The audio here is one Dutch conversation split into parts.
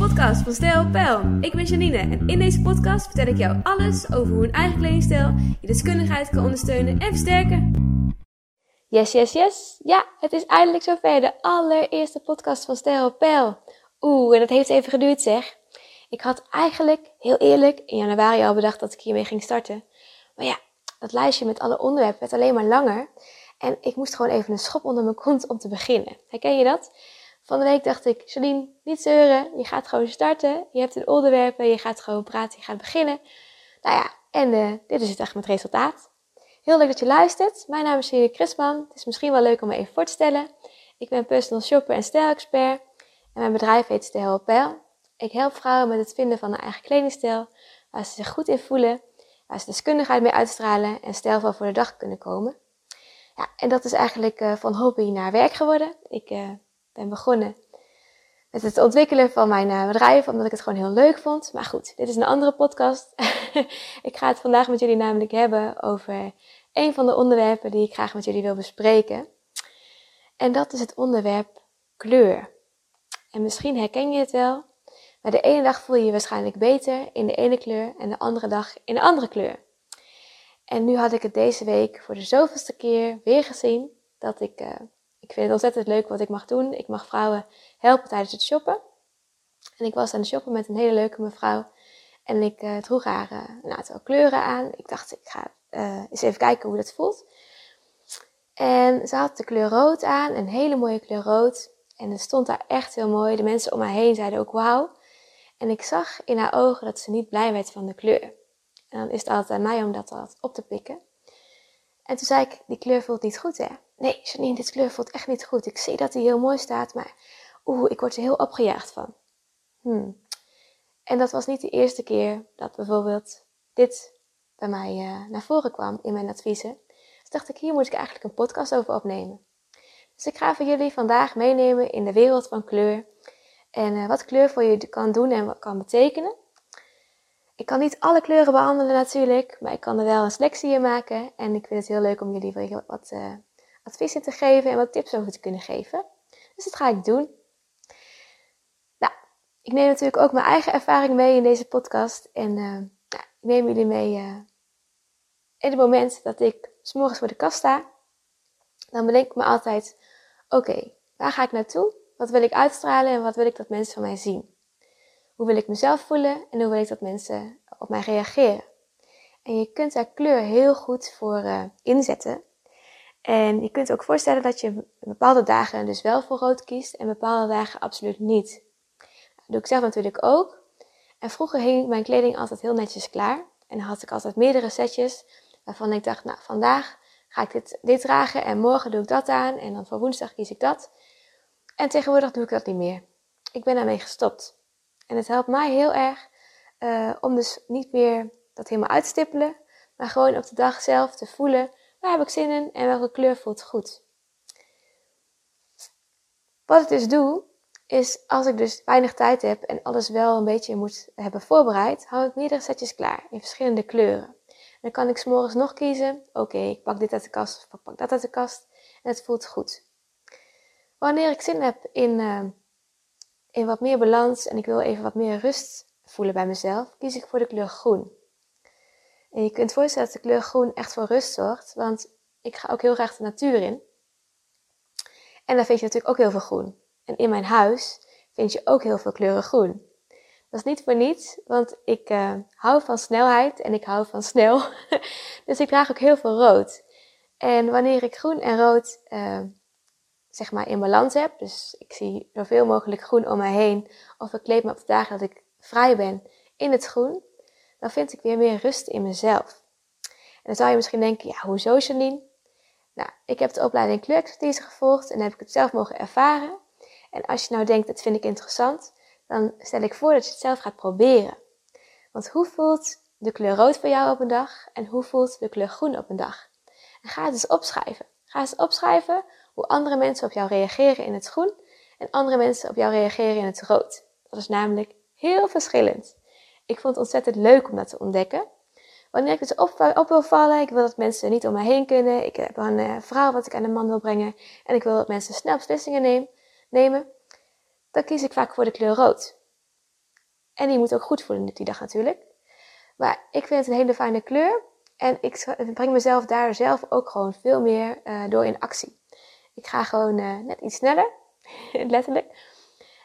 podcast van Stijl Pijl. Ik ben Janine en in deze podcast vertel ik jou alles over hoe een eigen kledingstijl je deskundigheid kan ondersteunen en versterken. Yes, yes, yes. Ja, het is eindelijk zover. De allereerste podcast van Stijl Pijl. Oeh, en dat heeft even geduurd zeg. Ik had eigenlijk, heel eerlijk, in januari al bedacht dat ik hiermee ging starten. Maar ja, dat lijstje met alle onderwerpen werd alleen maar langer. En ik moest gewoon even een schop onder mijn kont om te beginnen. Herken je dat? Van de week dacht ik, Janine, niet zeuren. Je gaat gewoon starten. Je hebt een onderwerpen. Je gaat gewoon praten. Je gaat beginnen. Nou ja, en uh, dit is het echt met resultaat. Heel leuk dat je luistert. Mijn naam is Janine Christman. Het is misschien wel leuk om me even voor te stellen. Ik ben personal shopper en stijlexpert. En mijn bedrijf heet Stijl Pijl. Ik help vrouwen met het vinden van een eigen kledingstijl. Waar ze zich goed in voelen. Waar ze deskundigheid mee uitstralen. En stijlvol voor de dag kunnen komen. Ja, en dat is eigenlijk uh, van hobby naar werk geworden. Ik uh, ben begonnen met het ontwikkelen van mijn uh, bedrijf, omdat ik het gewoon heel leuk vond. Maar goed, dit is een andere podcast. ik ga het vandaag met jullie namelijk hebben over een van de onderwerpen die ik graag met jullie wil bespreken. En dat is het onderwerp kleur. En misschien herken je het wel, maar de ene dag voel je je waarschijnlijk beter in de ene kleur en de andere dag in de andere kleur. En nu had ik het deze week voor de zoveelste keer weer gezien dat ik uh, ik vind het ontzettend leuk wat ik mag doen. Ik mag vrouwen helpen tijdens het shoppen. En ik was aan het shoppen met een hele leuke mevrouw. En ik uh, droeg haar uh, een aantal kleuren aan. Ik dacht, ik ga uh, eens even kijken hoe dat voelt. En ze had de kleur rood aan, een hele mooie kleur rood. En het stond daar echt heel mooi. De mensen om mij heen zeiden ook wauw. En ik zag in haar ogen dat ze niet blij werd van de kleur. En dan is het altijd aan mij om dat op te pikken. En toen zei ik, die kleur voelt niet goed hè. Nee, Janine, dit kleur voelt echt niet goed. Ik zie dat hij heel mooi staat, maar oeh, ik word er heel opgejaagd van. Hmm. En dat was niet de eerste keer dat bijvoorbeeld dit bij mij uh, naar voren kwam in mijn adviezen. Dus dacht ik, hier moet ik eigenlijk een podcast over opnemen. Dus ik ga voor jullie vandaag meenemen in de wereld van kleur. En uh, wat kleur voor je kan doen en wat kan betekenen. Ik kan niet alle kleuren behandelen natuurlijk, maar ik kan er wel een selectie in maken. En ik vind het heel leuk om jullie wat uh, adviezen te geven en wat tips over te kunnen geven. Dus dat ga ik doen. Nou, ik neem natuurlijk ook mijn eigen ervaring mee in deze podcast. En uh, nou, ik neem jullie mee uh, in het moment dat ik s'morgens voor de kast sta. Dan bedenk ik me altijd, oké, waar ga ik naartoe? Wat wil ik uitstralen en wat wil ik dat mensen van mij zien? Hoe wil ik mezelf voelen en hoe wil ik dat mensen op mij reageren? En je kunt daar kleur heel goed voor uh, inzetten. En je kunt ook voorstellen dat je bepaalde dagen dus wel voor rood kiest en bepaalde dagen absoluut niet. Dat doe ik zelf natuurlijk ook. En vroeger hing mijn kleding altijd heel netjes klaar. En had ik altijd meerdere setjes waarvan ik dacht, nou vandaag ga ik dit, dit dragen en morgen doe ik dat aan. En dan voor woensdag kies ik dat. En tegenwoordig doe ik dat niet meer. Ik ben daarmee gestopt. En het helpt mij heel erg uh, om dus niet meer dat helemaal uit te stippelen, maar gewoon op de dag zelf te voelen waar heb ik zin in en welke kleur voelt goed. Wat ik dus doe, is als ik dus weinig tijd heb en alles wel een beetje moet hebben voorbereid, hou ik meerdere setjes klaar in verschillende kleuren. Dan kan ik s'morgens nog kiezen, oké, ik pak dit uit de kast of ik pak dat uit de kast en het voelt goed. Wanneer ik zin heb in, uh, in wat meer balans en ik wil even wat meer rust voelen bij mezelf, kies ik voor de kleur groen. Je kunt voorstellen dat de kleur groen echt voor rust zorgt, want ik ga ook heel graag de natuur in. En daar vind je natuurlijk ook heel veel groen. En in mijn huis vind je ook heel veel kleuren groen. Dat is niet voor niets, want ik uh, hou van snelheid en ik hou van snel. dus ik draag ook heel veel rood. En wanneer ik groen en rood uh, zeg maar in balans heb, dus ik zie zoveel mogelijk groen om mij heen, of ik kleed me op de dagen dat ik vrij ben in het groen, dan vind ik weer meer rust in mezelf. En dan zou je misschien denken, ja, hoezo Janine? Nou, ik heb de opleiding kleurexpertise gevolgd en heb ik het zelf mogen ervaren. En als je nou denkt, dat vind ik interessant, dan stel ik voor dat je het zelf gaat proberen. Want hoe voelt de kleur rood voor jou op een dag en hoe voelt de kleur groen op een dag? En ga het eens opschrijven. Ga eens opschrijven hoe andere mensen op jou reageren in het groen en andere mensen op jou reageren in het rood. Dat is namelijk heel verschillend. Ik vond het ontzettend leuk om dat te ontdekken. Wanneer ik dus op, op wil vallen, ik wil dat mensen niet om mij heen kunnen. Ik heb een uh, verhaal wat ik aan de man wil brengen. En ik wil dat mensen snel beslissingen neem, nemen. Dan kies ik vaak voor de kleur rood. En die moet ook goed voelen die dag natuurlijk. Maar ik vind het een hele fijne kleur. En ik breng mezelf daar zelf ook gewoon veel meer uh, door in actie. Ik ga gewoon net iets sneller, letterlijk.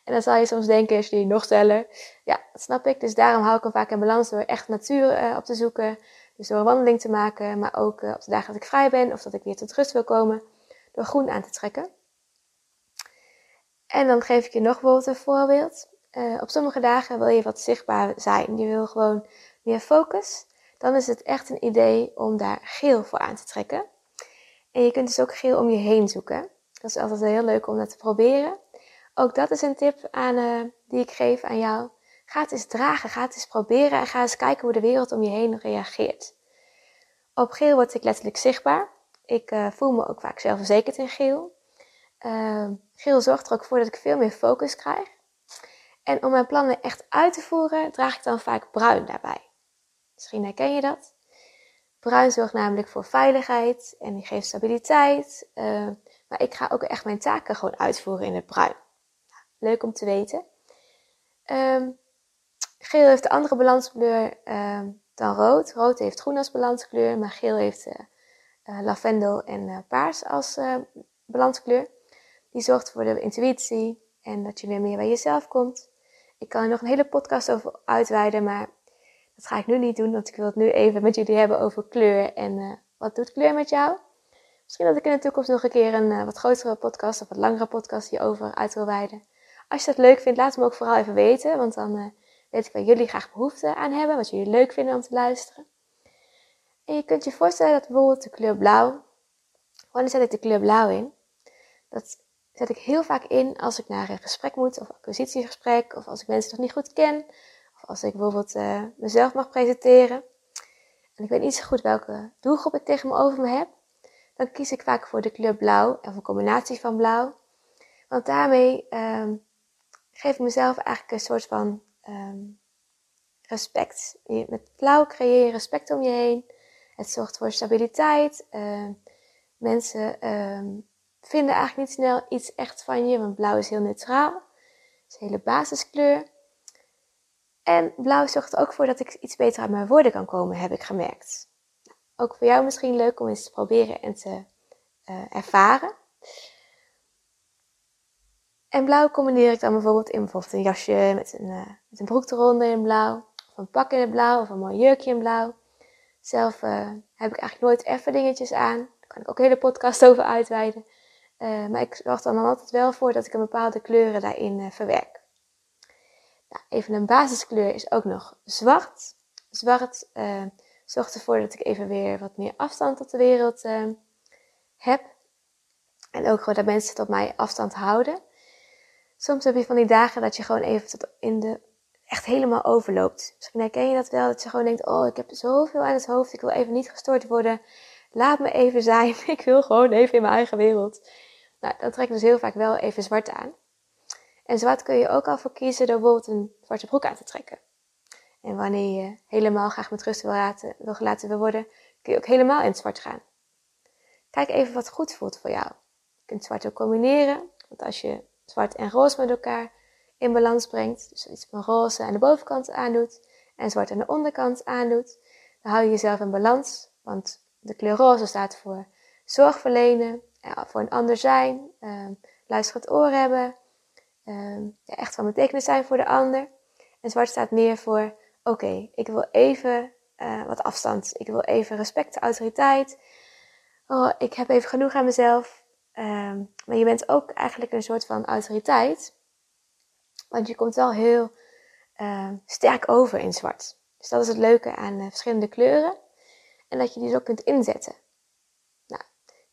En dan zal je soms denken, als je nog sneller. Ja, dat snap ik. Dus daarom hou ik hem vaak in balans door echt natuur uh, op te zoeken. Dus door een wandeling te maken, maar ook op de dagen dat ik vrij ben of dat ik weer tot rust wil komen, door groen aan te trekken. En dan geef ik je nog bijvoorbeeld een voorbeeld. op sommige dagen wil je wat zichtbaar zijn. Je wil gewoon meer focus dan is het echt een idee om daar geel voor aan te trekken. En je kunt dus ook geel om je heen zoeken. Dat is altijd heel leuk om dat te proberen. Ook dat is een tip aan, uh, die ik geef aan jou. Ga het eens dragen, ga het eens proberen en ga eens kijken hoe de wereld om je heen reageert. Op geel word ik letterlijk zichtbaar. Ik uh, voel me ook vaak zelfverzekerd in geel. Uh, geel zorgt er ook voor dat ik veel meer focus krijg. En om mijn plannen echt uit te voeren, draag ik dan vaak bruin daarbij. Misschien herken je dat. Bruin zorgt namelijk voor veiligheid en die geeft stabiliteit. Uh, maar ik ga ook echt mijn taken gewoon uitvoeren in het bruin. Leuk om te weten. Um, geel heeft de andere balanskleur uh, dan rood. Rood heeft groen als balanskleur, maar geel heeft uh, lavendel en paars als balanskleur. Die zorgt voor de intuïtie en dat je weer meer bij jezelf komt. Ik kan er nog een hele podcast over uitweiden, maar dat ga ik nu niet doen, want ik wil het nu even met jullie hebben over kleur en wat doet kleur met jou. Misschien dat ik in de toekomst nog een keer een wat grotere podcast of wat langere podcast hierover uit wil wijden. Als je dat leuk vindt, laat het me ook vooral even weten, want dan uh, weet ik waar jullie graag behoefte aan hebben, wat jullie leuk vinden om te luisteren. En je kunt je voorstellen dat bijvoorbeeld de kleur blauw, wanneer zet ik de kleur blauw in? Dat zet ik heel vaak in als ik naar een gesprek moet, of acquisitiegesprek, of als ik mensen nog niet goed ken, als ik bijvoorbeeld uh, mezelf mag presenteren en ik weet niet zo goed welke doelgroep ik tegenover me heb, dan kies ik vaak voor de kleur blauw of een combinatie van blauw. Want daarmee um, geef mezelf eigenlijk een soort van um, respect. Met blauw creëer je respect om je heen. Het zorgt voor stabiliteit. Uh, mensen um, vinden eigenlijk niet snel iets echt van je, want blauw is heel neutraal. Het is een hele basiskleur. En blauw zorgt ook voor dat ik iets beter uit mijn woorden kan komen, heb ik gemerkt. Ook voor jou misschien leuk om eens te proberen en te uh, ervaren. En blauw combineer ik dan bijvoorbeeld in bijvoorbeeld een jasje met een, uh, met een broek eronder in blauw. Of een pak in het blauw of een mooi jurkje in blauw. Zelf uh, heb ik eigenlijk nooit effe dingetjes aan. Daar kan ik ook een hele podcast over uitweiden. maar ik zorg dan altijd wel voor dat ik een bepaalde kleuren daarin verwerk. Nou, even een basiskleur is ook nog zwart. Zwart zorgt ervoor dat ik even weer wat meer afstand tot de wereld heb. En ook gewoon dat mensen tot mij afstand houden. Soms heb je van die dagen dat je gewoon even tot in de echt helemaal overloopt. Misschien herken je dat wel, dat je gewoon denkt, oh ik heb zoveel aan het hoofd, ik wil even niet gestoord worden. Laat me even zijn, ik wil gewoon even in mijn eigen wereld. Nou, dan trek ik dus heel vaak wel even zwart aan. En zwart kun je ook al voor kiezen door bijvoorbeeld een zwarte broek aan te trekken. En wanneer je helemaal graag met rust wil, laten, wil gelaten wil worden, kun je ook helemaal in het zwart gaan. Kijk even wat goed voelt voor jou. Je kunt zwart ook combineren, want als je zwart en roze met elkaar in balans brengt, dus iets van roze aan de bovenkant aandoet en zwart aan de onderkant aandoet, dan hou je jezelf in balans, want de kleur roze staat voor zorg verlenen, voor een ander zijn, uh, luisterend oor hebben, ja, echt van betekenis zijn voor de ander. En zwart staat meer voor, oké, ik wil even uh, wat afstand. Ik wil even respect, autoriteit. Oh, ik heb even genoeg aan mezelf. Um, maar je bent ook eigenlijk een soort van autoriteit. Want je komt wel heel uh, sterk over in zwart. Dus dat is het leuke aan uh, verschillende kleuren. En dat je die dus ook kunt inzetten. Nou,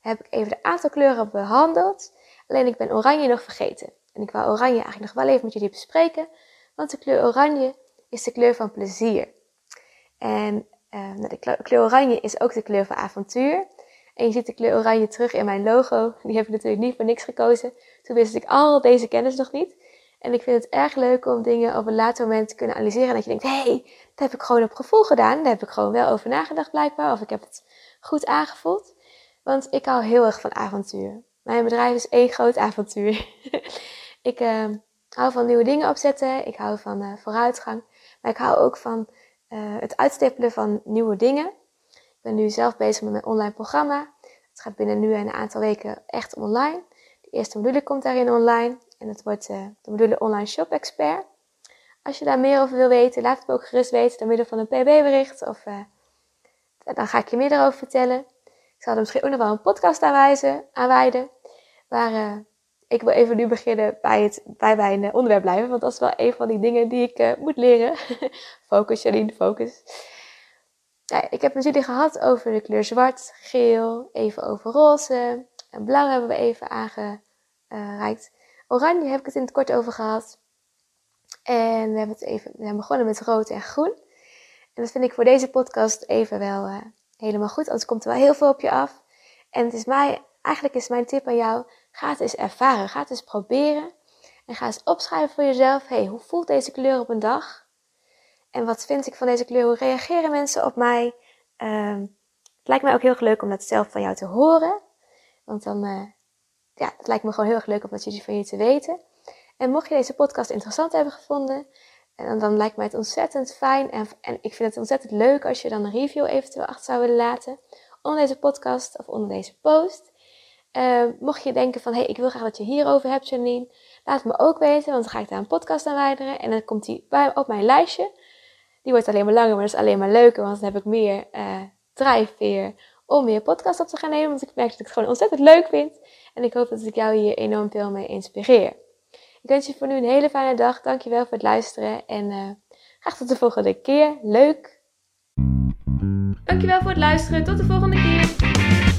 heb ik even de aantal kleuren behandeld. Alleen ik ben oranje nog vergeten. En ik wou oranje eigenlijk nog wel even met jullie bespreken, want de kleur oranje is de kleur van plezier. En uh, de kleur oranje is ook de kleur van avontuur. En je ziet de kleur oranje terug in mijn logo. Die heb ik natuurlijk niet voor niks gekozen. Toen wist ik al deze kennis nog niet. En ik vind het erg leuk om dingen op een later moment te kunnen analyseren. En dat je denkt, hé, hey, dat heb ik gewoon op gevoel gedaan. Daar heb ik gewoon wel over nagedacht blijkbaar. Of ik heb het goed aangevoeld. Want ik hou heel erg van avontuur. Mijn bedrijf is één groot avontuur. Ik uh, hou van nieuwe dingen opzetten. Ik hou van uh, vooruitgang. Maar ik hou ook van het uitstippelen van nieuwe dingen. Ben nu zelf bezig met mijn online programma. Het gaat binnen nu en een aantal weken echt online. De eerste module komt daarin online. En het wordt de module Online Shop Expert. Als je daar meer over wil weten, laat het me ook gerust weten door middel van een pb-bericht. Of dan ga ik je meer erover vertellen. Ik zal er misschien ook nog wel een podcast aanwijzen, aanwijden. Maar uh, ik wil even nu beginnen bij, het, bij mijn onderwerp blijven. Want dat is wel een van die dingen die ik moet leren. focus, Janine, focus. Ik heb natuurlijk gehad over de kleur zwart, geel, even over roze. En blauw hebben we even aangereikt. Oranje heb ik het in het kort over gehad. En we hebben het even we hebben begonnen met rood en groen. En dat vind ik voor deze podcast even wel uh, helemaal goed. Anders komt er wel heel veel op je af. En het is mij, eigenlijk is mijn tip aan jou: ga het eens ervaren. Ga het eens proberen. En ga eens opschrijven voor jezelf: hey, hoe voelt deze kleur op een dag? En wat vind ik van deze kleur? Hoe reageren mensen op mij? Uh, het lijkt mij ook heel leuk om dat zelf van jou te horen. Want dan, uh, ja, het lijkt me gewoon heel erg leuk om dat jullie van je te weten. En mocht je deze podcast interessant hebben gevonden, en dan lijkt mij het ontzettend fijn en, en ik vind het ontzettend leuk als je dan een review eventueel achter zou willen laten. Onder deze podcast of onder deze post. Uh, mocht je denken van, hé, hey, ik wil graag dat je hierover hebt, Janine. Laat me ook weten, want dan ga ik daar een podcast aan wijderen. En dan komt die op mijn lijstje. Die wordt alleen maar langer, maar dat is alleen maar leuker. Want dan heb ik meer uh, drijfveer om meer podcast op te gaan nemen. Want ik merk dat ik het gewoon ontzettend leuk vind. En ik hoop dat ik jou hier enorm veel mee inspireer. Ik wens je voor nu een hele fijne dag. Dankjewel voor het luisteren en uh, graag tot de volgende keer. Leuk! Dankjewel voor het luisteren. Tot de volgende keer.